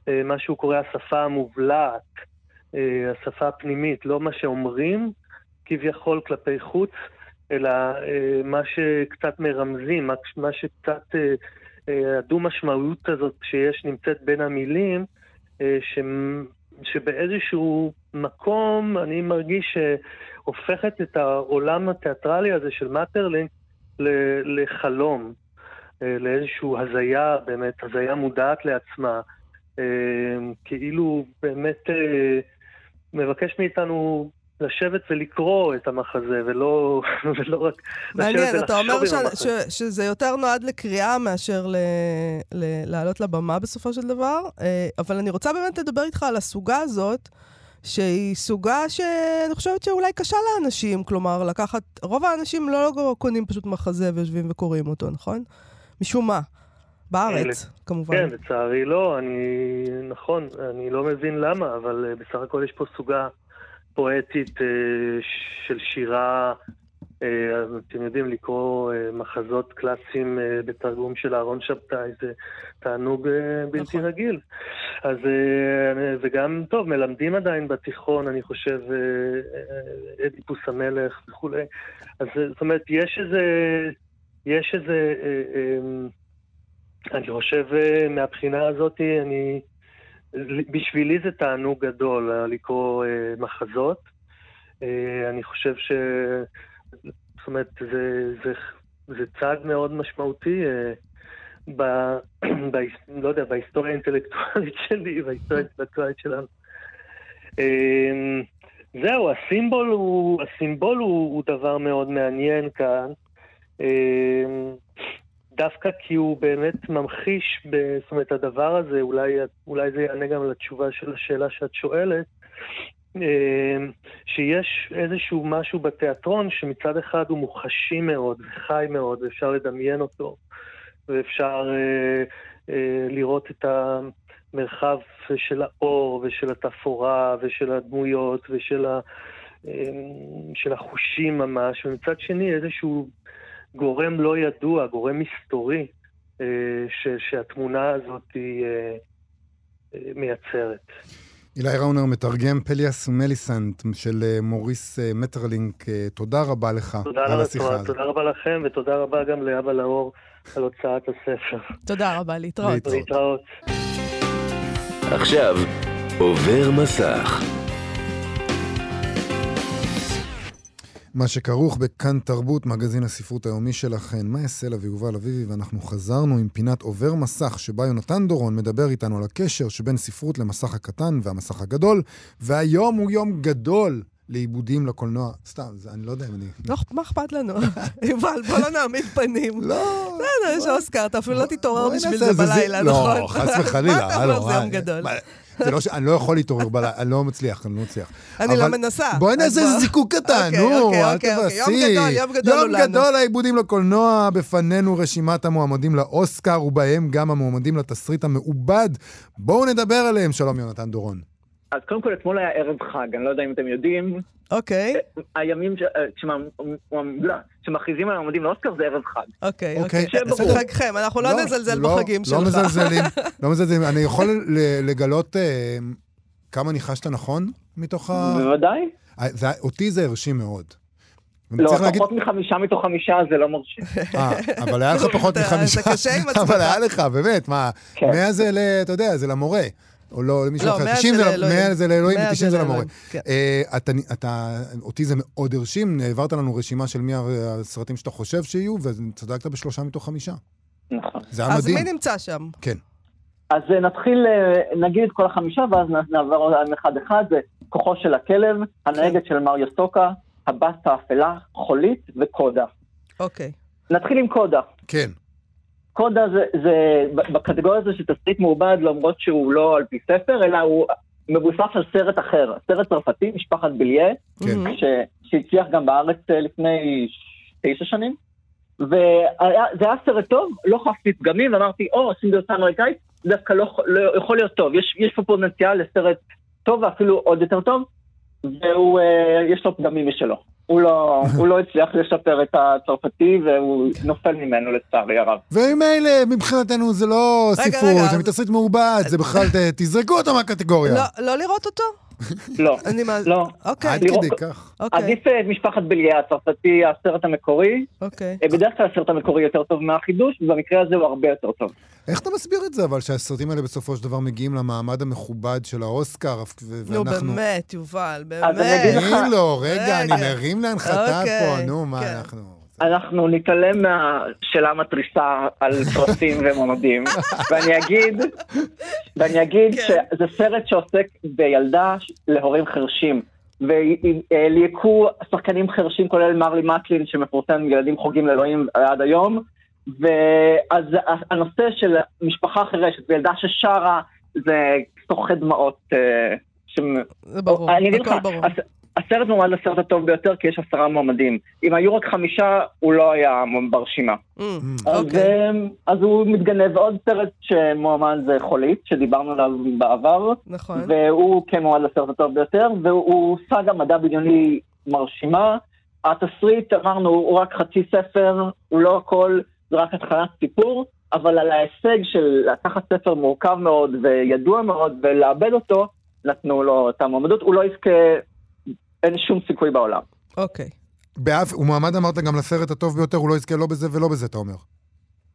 אה, מה שהוא קורא השפה המובלעת, אה, השפה הפנימית, לא מה שאומרים כביכול כלפי חוץ, אלא מה שקצת מרמזים, מה, שקצת, הדו-משמעות הזאת שיש, נמצאת בין המילים, ש, שבאיזשהו מקום אני מרגיש שהופכת את העולם התיאטרלי הזה של מטרלינג לחלום, אה, לאיזושהי הזיה, באמת, הזיה מודעת לעצמה, אה, כאילו באמת אה, מבקש מאיתנו לשבת ולקרוא את המחזה, ולא, ולא רק מעניין, לשבת אתה אומר ולחשוב עם ש- המחזה. ש- שזה יותר נועד לקריאה מאשר ל- ל- לעלות לבמה בסופו של דבר, אבל אני רוצה באמת לדבר איתך על הסוגה הזאת, שהיא סוגה שאני חושבת שאולי קשה לאנשים, כלומר, לקחת... רוב האנשים לא קונים פשוט מחזה ויושבים וקוראים אותו, נכון? משום מה. בארץ, כמובן. כן, לצערי לא, אני, נכון, אני לא מבין למה, אבל אה, בסך הכל יש פה סוגה פואטית אה, של שירה אז אתם יודעים לקרוא אה, מחזות קלאסיים אה, בתרגום של אהרון שבתאי, זה תענוג אה, בלתי נכון. רגיל. אז אה, וגם, טוב, מלמדים עדיין בתיכון, אני חושב, אה, אה, אדיפוס המלך וכולי. אז אה, זאת אומרת, יש איזה, יש איזה, אה, אה, אני חושב, אה, מהבחינה הזאת, אני, בשבילי זה תענוג גדול אה, לקרוא אה, מחזות. אה, אני חושב ש... זאת אומרת, זה, זה, זה צעד מאוד משמעותי אה, ב, ב, לא יודע, בהיסטוריה האינטלקטואלית שלי, בהיסטוריה האינטלקטואלית שלנו. אה, זהו, הסימבול הוא, הסימבול הוא, הוא דבר מאוד מעניין כאן. אה, דווקא כי הוא באמת ממחיש, ב, זאת אומרת, הדבר הזה, אולי, אולי זה יענה גם לתשובה של השאלה שאת שואלת, שיש איזשהו משהו בתיאטרון שמצד אחד הוא מוחשי מאוד, חי מאוד, ואפשר לדמיין אותו, ואפשר אה, אה, לראות את המרחב של האור ושל התפאורה ושל הדמויות ושל ה, אה, של החושים ממש, ומצד שני איזשהו גורם לא ידוע, גורם מסתורי, אה, ש, שהתמונה הזאת היא מייצרת. אילי ראונר מתרגם פליאס ומליסנט של אה, מוריס אה, מטרלינק. אה, תודה רבה לך תודה על רבה, השיחה תודה, הזאת. תודה רבה לכם, ותודה רבה גם לאבא לאור על הוצאת הספר. תודה רבה. להתראות. להתראות. עכשיו עובר מסך. מה שכרוך בכאן תרבות, מגזין הספרות היומי שלכם, מאיה סלע ויובל אביבי, ואנחנו חזרנו עם פינת עובר מסך, שבה יונתן דורון מדבר איתנו על הקשר שבין ספרות למסך הקטן והמסך הגדול, והיום הוא יום גדול לעיבודים לקולנוע. סתם, זה, אני לא יודע אם אני... לא, מה אכפת לנו? יובל, בוא לא נעמיד פנים. לא, בסדר, יש אוסקר, אתה אפילו לא תתעורר בשביל זה בלילה, זי- נכון? לא, חס וחלילה. מה אתה אומר, זה יום אה, גדול? זה לא ש... אני לא יכול להתעורר בלילה, אני לא מצליח, אני לא מצליח. אני לא מנסה. בואי נעשה בוא- איזה זיקוק קטן, אוקיי, נו, אוקיי, אל אוקיי. תבאסי. יום גדול, יום גדול הוא יום לנו. גדול העיבודים לקולנוע, בפנינו רשימת המועמדים לאוסקר, ובהם גם המועמדים לתסריט המעובד. בואו נדבר עליהם. שלום, יונתן דורון. אז קודם כל, אתמול היה ערב חג, אני לא יודע אם אתם יודעים, אוקיי, הימים ש- אה, לא, שמכריזים על המועמדים לאוסקר זה ערב חג. אוקיי, אוקיי, אוקיי. בסדר. חגכם, אנחנו לא נזלזל לא, בחגים לא שלך. מזלזלים, לא מזלזלים. אני יכול ל- לגלות אה, כמה ניחשת נכון מתוך ה... בוודאי. אה, זה- אותי זה הרשים מאוד. לא, צריך להגיד- פחות מחמישה מתוך חמישה זה לא מרשים. אה, אבל היה לך פחות מחמישה. אתה קשה עם עצמך. אבל היה לך, באמת, מה, כן. 100 זה ל... אתה יודע, זה למורה. או לא, למישהו לא, אחר. 100 90 זה לאלוהים. 100 זה לאלוהים 100 ו-90 זה זה למורה. כן. אה, אתה- אתה, אותי זה מאוד הרשים, העברת לנו רשימה של מי הסרטים שאתה חושב שיהיו, וצדקת בשלושה מתוך חמישה. נכון. זה היה אז מדהים. מי נמצא שם? כן. אז אה, נתחיל, אה, נגיד את כל החמישה, ואז נעבור עליהם אחד-אחד. זה כוחו של הכלב, הנהגת של מריו סטוקה, הבת האפלה, חולית וקודה. אוקיי. נתחיל עם קודה. כן. קודה זה, זה בקטגוריה הזו של תסריט מעובד, למרות שהוא לא על פי ספר, אלא הוא מבוסס על סרט אחר, סרט צרפתי, משפחת ביליה, כן. ש, שהצליח גם בארץ אה, לפני תשע שנים. וזה היה סרט טוב, לא חפתי פגמים, ואמרתי, או, עושים גרסה אמריקאית, זה דווקא לא, לא יכול להיות טוב. יש, יש פה פוטנציאל לסרט טוב ואפילו עוד יותר טוב, והוא, אה, יש לו פגמים משלו. הוא לא, הוא לא הצליח לשפר את הצרפתי, והוא נופל ממנו לצערי הרב. וממילא, מבחינתנו זה לא רגע, ספרות, רגע, זה מתסריט מעובד, זה בכלל, תזרקו אותו מהקטגוריה. לא- לא לראות אותו? לא, אני מה... לא. אוקיי, עד כדי כך. אוקיי, עדיף אה, את משפחת בליה הצרפתי, הסרט המקורי. אוקיי. אה, בדרך כלל הסרט המקורי יותר טוב מהחידוש, ובמקרה הזה הוא הרבה יותר טוב. איך אתה מסביר את זה, אבל שהסרטים האלה בסופו של דבר מגיעים למעמד המכובד של האוסקר, ו- נו, ואנחנו... באמת, יובל, אז אני אגיד באמת. לך- לו, רגע, אני. מרים להנחתה אוקיי, פה, נו, מה כן. אנחנו... אנחנו נתעלם מהשאלה המתריסה על פרסים ומועמדים, ואני אגיד, ואני אגיד כן. שזה סרט שעוסק בילדה להורים חרשים. וליהקו שחקנים חרשים כולל מרלי מקלין שמפורסם ילדים חוגים לאלוהים עד היום ואז הנושא של משפחה חירשת וילדה ששרה זה סוחט דמעות אה, שמ- זה ברור, אני אגיד לך, הכל ברור. הס- הסרט מועמד לסרט הטוב ביותר כי יש עשרה מועמדים. אם היו רק חמישה, הוא לא היה ברשימה. Mm, אז, אוקיי. אה, אז הוא מתגנב. עוד סרט שמועמד זה חולית, שדיברנו עליו בעבר, נכון. והוא כן מועמד לסרט הטוב ביותר, והוא סאגה מדע בדיוני מרשימה התסריט, אמרנו, הוא רק חצי ספר, הוא לא הכל, זה רק התחלת סיפור, אבל על ההישג של לקחת ספר מורכב מאוד וידוע מאוד ולאבד אותו, נתנו לו את המועמדות, הוא לא יזכה, אין שום סיכוי בעולם. אוקיי. באף, הוא מועמד אמרת גם לסרט הטוב ביותר, הוא לא יזכה לא בזה ולא בזה, אתה אומר.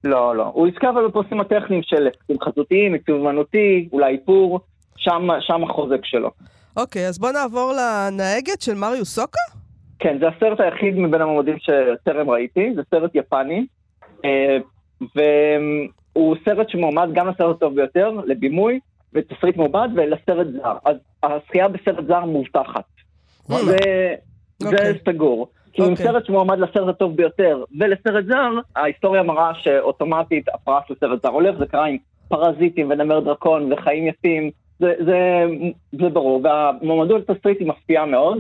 לא, לא. הוא יזכה אבל בפרסים הטכניים של עסקים חזותיים, עיצוב אמנותי, אולי איפור, שם, שם החוזק שלו. אוקיי, אז בוא נעבור לנהגת של מריו סוקה? כן, זה הסרט היחיד מבין המועמדים שטרם ראיתי, זה סרט יפני, אה, והוא סרט שמועמד גם לסרט הטוב ביותר, לבימוי, ותסריט מעובד, ולסרט זר. אז הזכייה בסרט זר מובטחת. זה, זה אוקיי. סגור. כי אם אוקיי. סרט שמועמד לסרט הטוב ביותר ולסרט זר, ההיסטוריה מראה שאוטומטית הפרס לסרט זר הולך, זה קרה עם פרזיטים ונמר דרקון וחיים יפים, זה, זה, זה ברור. והמועמדות לתסריט היא מפתיעה מאוד,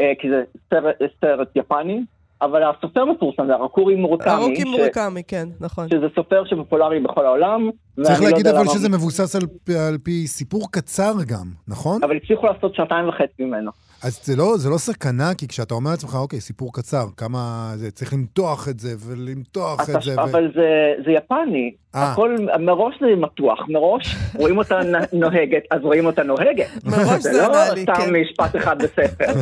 אה, כי זה סרט, סרט יפני, אבל הסופר מפורסם זה הרקורי מורקמי, ארוכי ש- מורקמי, כן, נכון. שזה סופר שפופולרי בכל העולם. צריך לא להגיד יודע אבל למה- שזה מבוסס על, על פי סיפור קצר גם, נכון? אבל הצליחו לעשות שעתיים וחצי ממנו. אז זה לא, זה לא סכנה, כי כשאתה אומר לעצמך, אוקיי, סיפור קצר, כמה זה, צריך למתוח את זה ולמתוח את זה. ו... אבל זה, זה יפני, אה. הכל, מראש זה מתוח, מראש רואים אותה נוהגת, אז רואים אותה נוהגת. מראש זה זה לא ענה לי, סתם כן. משפט אחד בספר.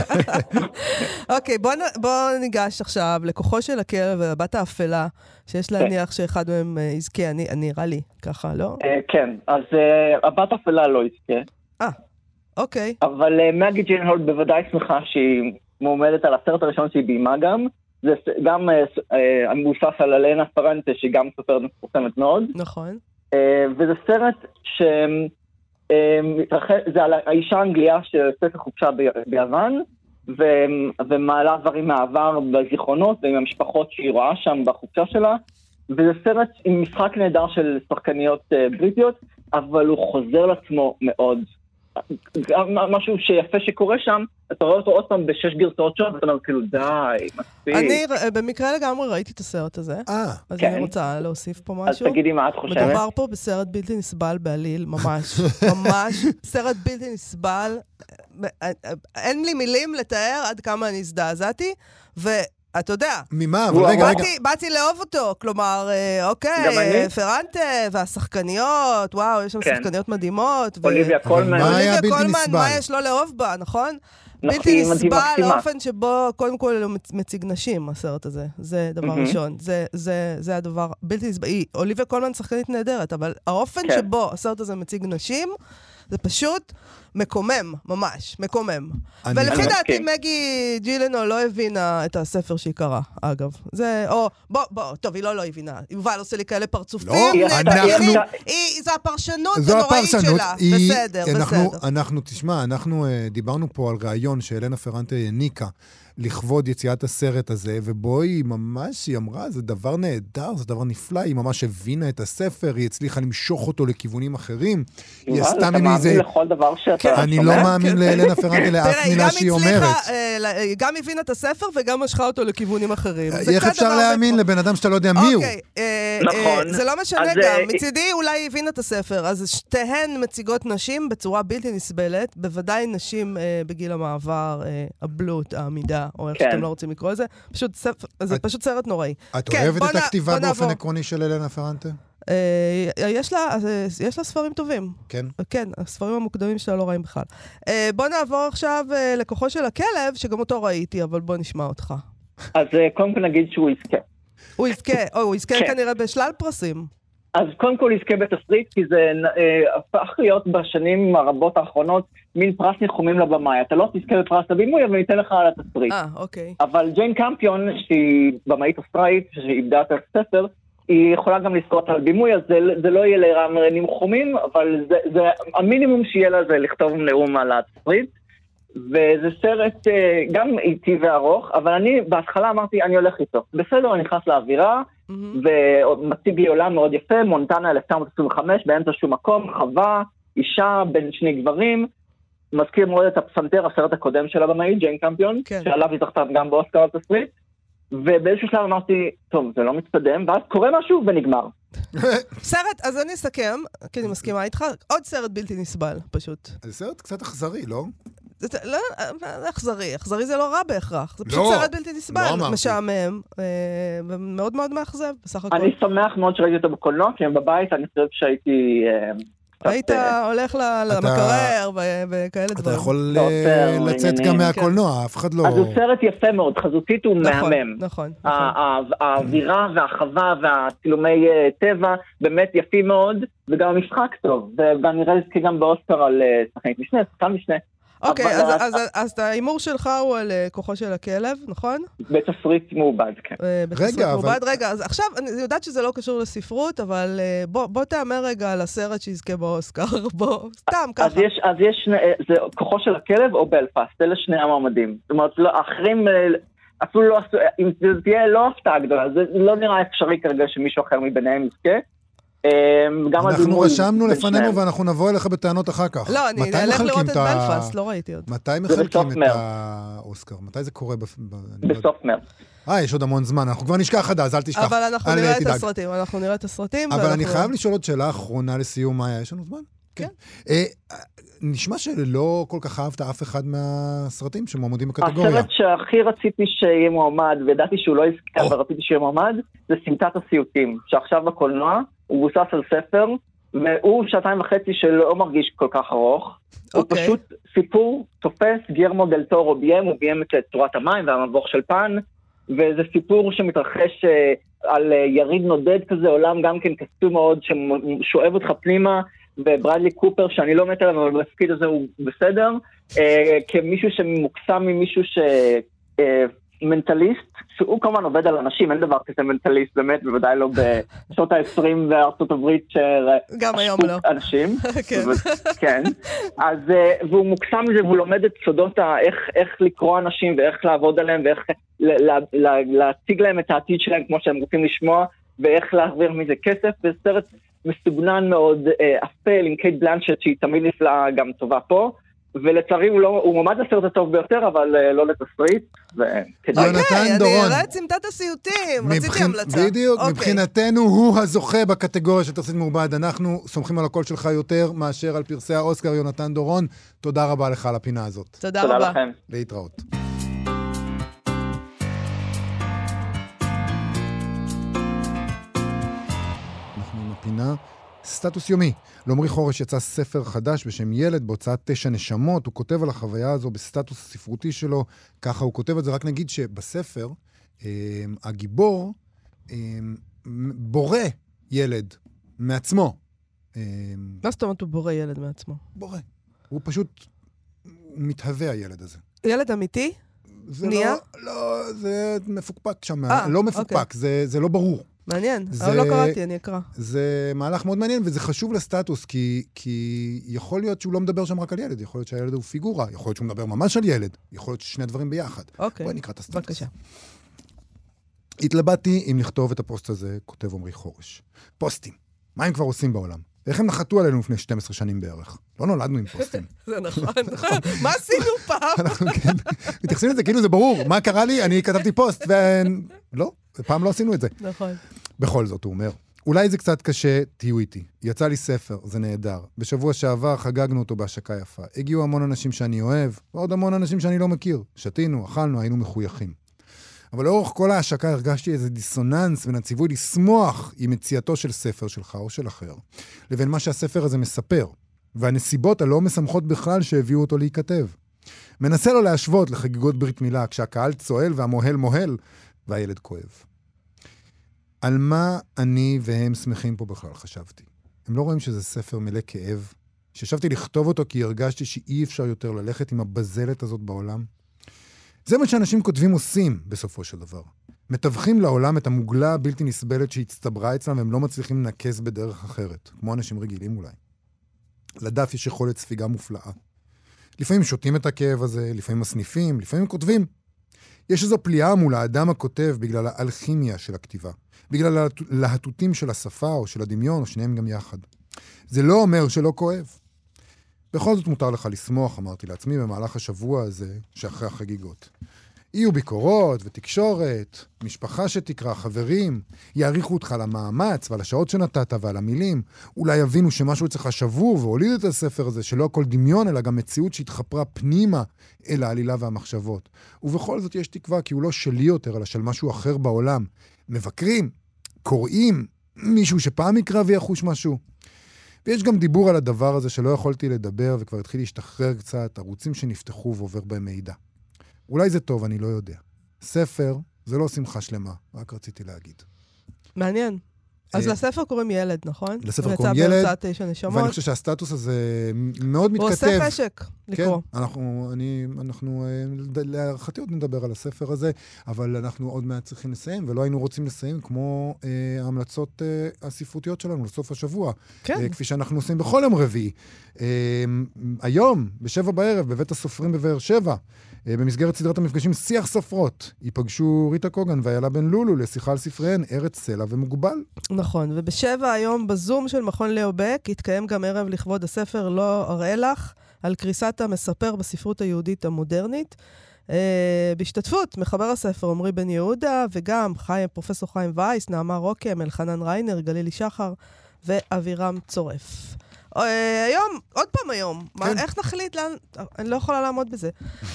אוקיי, בוא, בוא ניגש עכשיו לכוחו של הכלב והבת האפלה, שיש להניח שאחד מהם אה, יזכה, אני, אני- נראה לי, ככה, לא? אה, כן, אז הבת אפלה לא יזכה, אוקיי. אבל אה, מגי ג'ינהולד בוודאי שמחה שהיא מועמדת על הסרט הראשון שהיא ביימה גם. זה גם אה, מבוסס על אלנה פרנטה, שהיא גם סופרת מפורסמת מאוד. נכון. אה, וזה סרט ש... זה על האישה האנגליה שיוצאת לחופשה ביוון, ו- ומעלה דברים מהעבר בזיכרונות ועם המשפחות שהיא רואה שם בחופשה שלה. וזה סרט עם משחק נהדר של שחקניות בריטיות, אבל הוא חוזר לעצמו מאוד. גם משהו שיפה שקורה שם, אתה רואה אותו עוד פעם בשש גרסאות שונות, ואתה אומר כאילו די, מספיק. אני אה, במקרה לגמרי ראיתי את הסרט הזה, אה, אז כן. אני רוצה להוסיף פה אז משהו. תגידי מה את חושבת. מדובר פה בסרט בלתי נסבל בעליל, ממש. ממש. סרט בלתי נסבל. אה, אין לי מילים לתאר עד כמה אני הזדעזעתי, ואתה יודע, ממה? אבל רגע, רגע. באתי, באתי לאהוב אותו, כלומר, אה, אוקיי, פרנטה והשחקניות, וואו, יש שם כן. שחקניות מדהימות. אוליביה קולמן. מה היה אוליביה בלתי קולמן, נסבל? מה יש לא לאהוב בה, נכון? נכון, בלתי נסבל. האופן שבו, קודם כל, הוא מצ- מציג נשים, הסרט הזה. זה דבר. ראשון. זה, זה, זה הדבר בלתי נסבל. היא, אוליביה קולמן שחקנית נהדרת, אבל האופן כן. שבו הסרט הזה מציג נשים, זה פשוט מקומם, ממש, מקומם. אני- ולפי אני דעתי, מסכים. מגי ג'ילנו לא הבינה את הספר שהיא קראה, אגב. זה, או, בוא, בוא, טוב, היא לא לא הבינה. יובל עושה לי כאלה פרצופים. לא, אנחנו-. היא, זה הפרשנות זו הנוראית. שלה. היא- בסדר, אנחנו, בסדר. אנחנו, תשמע, אנחנו אה, דיברנו פה על ראיון שאלנה פרנטה העניקה לכבוד יציאת הסרט הזה, ובו היא ממש, היא אמרה, זה דבר נהדר, זה דבר נפלא, היא ממש הבינה את הספר, היא הצליחה למשוך אותו לכיוונים אחרים. היא עשתה אתה ממי זה... מאמין לכל דבר שאתה כן. אני שומע? לא מאמין לאלנה פרנטה לאף מילה גם שהיא אומרת. אה, היא גם הבינה את הספר וגם משכה אותו לכיוונים אחרים. איך אפשר להאמין. לבן אדם שאתה לא יודע מי הוא? אוקיי, אה, נכון. אה, זה לא משנה גם. מצידי אולי היא הבינה את הספר. אז שתיהן מציגות נשים בצורה בלתי נסבלת. בוודאי נשים בגיל המעבר, הבלוט, העמידה, או איך כן. שאתם לא רוצים לקרוא לזה. פשוט ספר, זה את- פשוט סרט נוראי. את כן, אוהבת את הכתיבה באופן נעבור. עקרוני של אלנה פרנטה? אה, יש לה, אה, יש לה ספרים טובים. כן. כן, הספרים המוקדמים שלה לא רעים בכלל. אה, בוא נעבור עכשיו אה, לכוחו של הכלב, שגם אותו ראיתי, אבל בוא נשמע אותך. אז אה, קודם כל נגיד שהוא יזכה. הוא יזכה, או הוא יזכה כן. כנראה בשלל פרסים. אז קודם כל יזכה בתסריט, כי זה אה, הפך להיות בשנים הרבות האחרונות מין פרס ניחומים לבמאי. אתה לא תזכה בפרס הבימוי, אבל ניתן לך על התסריט. אה, אוקיי. אבל ג'יין קמפיון, שהיא במאית אוסטראית, שאיבדה את הספר, היא יכולה גם לזכות על בימוי, אז זה, זה לא יהיה לרם ניחומים, אבל זה, זה המינימום שיהיה לה זה לכתוב נאום על התסריט. וזה סרט אה, גם איטי וארוך, אבל אני בהתחלה אמרתי, אני הולך איתו. בסדר, אני נכנס לאווירה, מהמם. ומציג לי עולם מאוד יפה, מונטנה 1925, באמצע שום מקום, חווה, אישה בין שני גברים. מזכיר מאוד את הפסנתר, הסרט הקודם של הבמאי, ג'יין קמפיון, כן. שעליו היא זכתה גם באוסקר על תסריט. ובאיזשהו שלב אמרתי, טוב, זה לא מתקדם, ואז קורה משהו ונגמר. סרט, אז אני אסכם, כי אני מסכימה איתך, עוד סרט בלתי נסבל, פשוט. זה סרט קצת אכזרי, לא? זה- לא, אכזרי, אכזרי זה לא רע בהכרח. זה פשוט לא, סרט בלתי נסבל, לא אמרתי. משעמם, אה, ומאוד מאוד מאכזב, בסך הכל. אני שמח מאוד שראיתי אותו בקולנוע, כי בבית אני חושב שהייתי... אה, היית אה, הולך ל- למקרר ו- וכאלה אתה דברים. יכול לא, לצאת גם כן. מהקולנוע, אף אחד לא... אז הוא סרט יפה מאוד, חזותית הוא נכון, מהמם. נכון, ה- נכון. ה- האווירה והחווה והצילומי טבע באמת יפים מאוד, וגם המשחק טוב. ואני ראיתי גם באוסקר על שחקנית משנה, שחקן משנה, אוקיי, אבל- אז- אז- אז ההימור שלך הוא על אה, כוחו של הכלב, נכון? בתסריט מעובד, כן. אה, בתסריט רגע, אבל- מעובד. רגע, אז עכשיו, אני יודעת שזה לא קשור לספרות, אבל אה, בוא בוא תהמר רגע על הסרט שיזכה באוסקר. בוא, סתם, אז ככה. יש, אז יש, שני- זה כוחו של הכלב או בלפאסט, אלה שני המועמדים. זאת אומרת, לא, האחרים אה, אפילו לא עשו, אם זה תהיה לא הפתעה גדולה, זה לא נראה אפשרי כרגע שמישהו אחר מביניהם יזכה. אה, גם אנחנו הדימוי רשמנו לפנינו שניהם. ואנחנו נבוא אליך בטענות אחר כך. לא, אני אלך לראות את ה- בלפאסט, לא ראיתי עוד. מתי מחלקים את. האוסקר? מתי זה קורה? לא. בסוף מרץ. אה, יש עוד המון זמן, אנחנו כבר נשכח עד אז, אל תשכח. אבל אנחנו נראה את. הסרטים, אנחנו נראה את הסרטים. אבל אני חייב לשאול עוד שאלה אחרונה לסיום, מאיה, יש לנו זמן? כן. אה, נשמע שלא כל כך אהבת אף אחד מהסרטים שמועמדים בקטגוריה. הסרט שהכי רציתי שיהיה מועמד, וידעתי שהוא לא יזכה. אבל רציתי שיהיה מועמד, זה סמטת הסיוטים, שעכשיו בקולנוע, הוא מבוסס על ספר, והוא שעתיים וחצי שלא מרגיש כל כך ארוך. הוא אוקיי. פשוט סיפור תופס, גרמו דל טורו ביים, הוא ביים את תורת המים והמבוך של פן, וזה סיפור שמתרחש אה, על אה, יריד נודד כזה, עולם גם כן קסום מאוד, ששואב אותך פנימה, וברדלי קופר, שאני לא מת עליו, אבל בתפקיד הזה הוא בסדר, אה, כמישהו שמוקסם ממישהו ש... מנטליסט, שהוא כמובן עובד על אנשים, אין דבר כזה מנטליסט, באמת, בוודאי לא בשנות ה-20 בארצות הברית, ש... גם היום לא. אנשים. כן. כן. אז, אה, והוא מוקסם מזה, והוא לומד את סודות. איך, איך לקרוא אנשים, ואיך לעבוד עליהם, ואיך ל- ל- ל- להציג להם את העתיד שלהם כמו שהם רוצים לשמוע, ואיך להעביר מזה כסף. זה סרט מסוגנן מאוד, אה, אפל, עם קייט בלנשט, שהיא תמיד נפלאה, גם טובה פה. ולצערי הוא, לא, הוא מועמד לסרט הטוב ביותר, אבל אה, לא לתסריט. וכדאי. יונתן אוקיי, אני דורון. אראה את סמטת הסיוטים, רציתי מבחין- המלצה. בדיוק, אוקיי. מבחינתנו הוא הזוכה בקטגוריה של תסריט מעובד. אנחנו סומכים על הקול שלך יותר מאשר על פרסי האוסקר, יונתן דורון. תודה רבה לך על הפינה הזאת. תודה תודה רבה. לכם. להתראות. סטטוס יומי. לעמרי חורש יצא ספר חדש בשם ילד בהוצאת תשע נשמות. הוא כותב על החוויה הזו בסטטוס הספרותי שלו. ככה הוא כותב את זה. רק נגיד שבספר, אה, הגיבור אה, בורא ילד מעצמו. אה, מה זאת אומרת הוא בורא ילד מעצמו? בורא. הוא פשוט, מתהווה הילד הזה. ילד אמיתי? זה נהיה? לא, לא, זה מפוקפק שם. אה, לא מפוקפק, אוקיי. זה, זה לא ברור. מעניין, זה- אבל לא קראתי, אני אקרא. זה מהלך מאוד מעניין, וזה חשוב לסטטוס, כי, כי יכול להיות שהוא לא מדבר שם רק על ילד, יכול להיות שהילד הוא פיגורה, יכול להיות שהוא מדבר ממש על ילד, יכול להיות ששני הדברים ביחד. אוקיי, בואי נקרא את הסטטוס. בבקשה. התלבטתי אם לכתוב את הפוסט הזה, כותב עמרי חורש. פוסטים, מה הם כבר עושים בעולם? איך הם נחתו עלינו לפני 12 שנים בערך? לא נולדנו עם פוסטים. זה נכון, נכון. מה עשינו פעם? אנחנו כן, מתייחסים לזה כאילו זה ברור. מה קרה לי? אני כתבתי פוסט, ולא, פעם לא עשינו את זה. נכון. בכל זאת, הוא אומר, אולי זה קצת קשה, תהיו איתי. יצא לי ספר, זה נהדר. בשבוע שעבר חגגנו אותו בהשקה יפה. הגיעו המון אנשים שאני אוהב, ועוד המון אנשים שאני לא מכיר. שתינו, אכלנו, היינו מחויכים. אבל לאורך כל ההשקה הרגשתי איזה דיסוננס בין הציווי לשמוח עם מציאתו של ספר שלך או של אחר, לבין מה שהספר הזה מספר, והנסיבות הלא משמחות בכלל שהביאו אותו להיכתב. מנסה לו להשוות לחגיגות ברית מילה, כשהקהל צועל והמוהל מוהל, והילד כואב. על מה אני והם שמחים פה בכלל, חשבתי. הם לא רואים שזה ספר מלא כאב? שישבתי לכתוב אותו כי הרגשתי שאי אפשר יותר ללכת עם הבזלת הזאת בעולם? זה מה שאנשים כותבים עושים, בסופו של דבר. מתווכים לעולם את המוגלה הבלתי נסבלת שהצטברה אצלם והם לא מצליחים לנקז בדרך אחרת, כמו אנשים רגילים אולי. לדף יש יכולת ספיגה מופלאה. לפעמים שותים את הכאב הזה, לפעמים מסניפים, לפעמים כותבים. יש איזו פליאה מול האדם הכותב בגלל האלכימיה של הכתיבה, בגלל הלהטוטים של השפה או של הדמיון, או שניהם גם יחד. זה לא אומר שלא כואב. בכל זאת מותר לך לשמוח, אמרתי לעצמי, במהלך השבוע הזה שאחרי החגיגות. יהיו ביקורות ותקשורת, משפחה שתקרא, חברים, יעריכו אותך על המאמץ ועל השעות שנתת ועל המילים. אולי יבינו שמשהו אצלך שבור והוליד את הספר הזה, שלא הכל דמיון, אלא גם מציאות שהתחפרה פנימה אל העלילה והמחשבות. ובכל זאת יש תקווה, כי הוא לא שלי יותר, אלא של משהו אחר בעולם. מבקרים, קוראים, מישהו שפעם יקרא ויחוש משהו. ויש גם דיבור על הדבר הזה שלא יכולתי לדבר וכבר התחיל להשתחרר קצת, ערוצים שנפתחו ועובר בהם מידע. אולי זה טוב, אני לא יודע. ספר זה לא שמחה שלמה, רק רציתי להגיד. מעניין. אז אה, לספר קוראים ילד, נכון? לספר הוא קוראים יצא ילד, בהוצאת תשע נשמות. ואני חושב שהסטטוס הזה מאוד מתכתב. הוא עושה חשק לקרוא. כן, אנחנו, אני, אנחנו, אה, להערכתי עוד נדבר על הספר הזה, אבל אנחנו עוד מעט צריכים לסיים, ולא היינו רוצים לסיים כמו אה, ההמלצות אה, הספרותיות שלנו לסוף השבוע. כן. אה, כפי שאנחנו עושים בכל יום רביעי. אה, היום, בשבע בערב, בבית הסופרים בבאר שבע, במסגרת סדרת המפגשים שיח סופרות, ייפגשו ריטה קוגן ואיילה בן לולו לשיחה על ספריהן, ארץ סלע ומוגבל. נכון, ובשבע היום בזום של מכון ליאו בק יתקיים גם ערב לכבוד הספר לא אראה לך, על קריסת המספר בספרות היהודית המודרנית. Uh, בהשתתפות מחבר הספר עמרי בן יהודה, וגם חיים, פרופסור חיים וייס, נעמה רוקם, אלחנן ריינר, גלילי שחר ואבירם צורף. Uh, היום, עוד פעם היום, מה, כן. איך נחליט לאן... אני לא יכולה לעמוד בזה.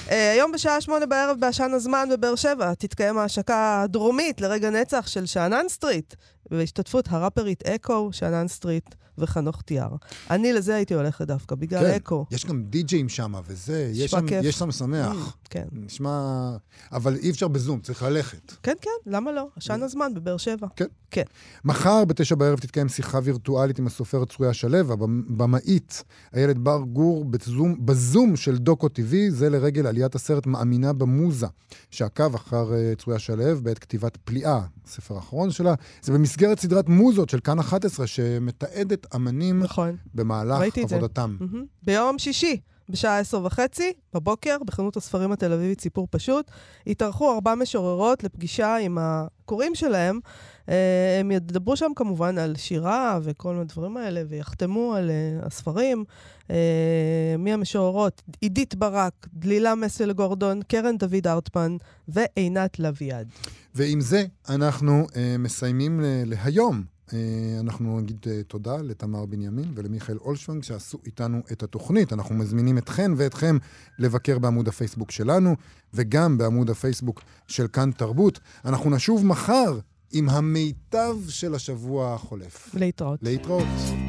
Uh, היום בשעה שמונה בערב בעשן הזמן בבאר שבע תתקיים ההשקה הדרומית לרגע נצח של שאנן סטריט, בהשתתפות הראפרית אקו, שאנן סטריט וחנוך תיאר. אני לזה הייתי הולכת דווקא, בגלל כן, אקו. יש גם די-ג'אים שם, וזה, יש שם. יש שם שמח. כן. נשמע... אבל אי אפשר בזום, צריך ללכת. כן, כן, למה לא? עשן הזמן בבאר שבע. כן. כן. מחר בתשע בערב תתקיים שיחה וירטואלית עם הסופרת צרויה שלו, הבמאית איילת בר גור בזום, בזום של דוקו TV, זה לרגל עליית הסרט מאמינה במוזה, שעקב אחר uh, צרויה שלו בעת כתיבת פליאה, הספר האחרון שלה. זה במסגרת סדרת מוזות של כאן 11, שמתעדת אמנים נכון. במהלך. עבודתם. מהמם. ביום שישי, בשעה עשר וחצי, בבוקר, בחנות הספרים התל אביבית סיפור פשוט, התארחו ארבע משוררות לפגישה עם הקוראים שלהם. אה, הם ידברו שם כמובן על שירה וכל הדברים האלה, ויחתמו על אה, הספרים. אה, מי המשוררות? עידית ברק, דלילה מסל גורדון, קרן דוד ארטמן ועינת לביאד. ועם זה אנחנו מסיימים להיום. Uh, אנחנו נגיד uh, תודה לתמר בנימין ולמיכאל אולשוונג שעשו איתנו את התוכנית. אנחנו מזמינים אתכן ואתכם לבקר בעמוד הפייסבוק שלנו וגם בעמוד הפייסבוק של כאן תרבות. אנחנו נשוב מחר עם המיטב של השבוע החולף. להתראות. להתראות.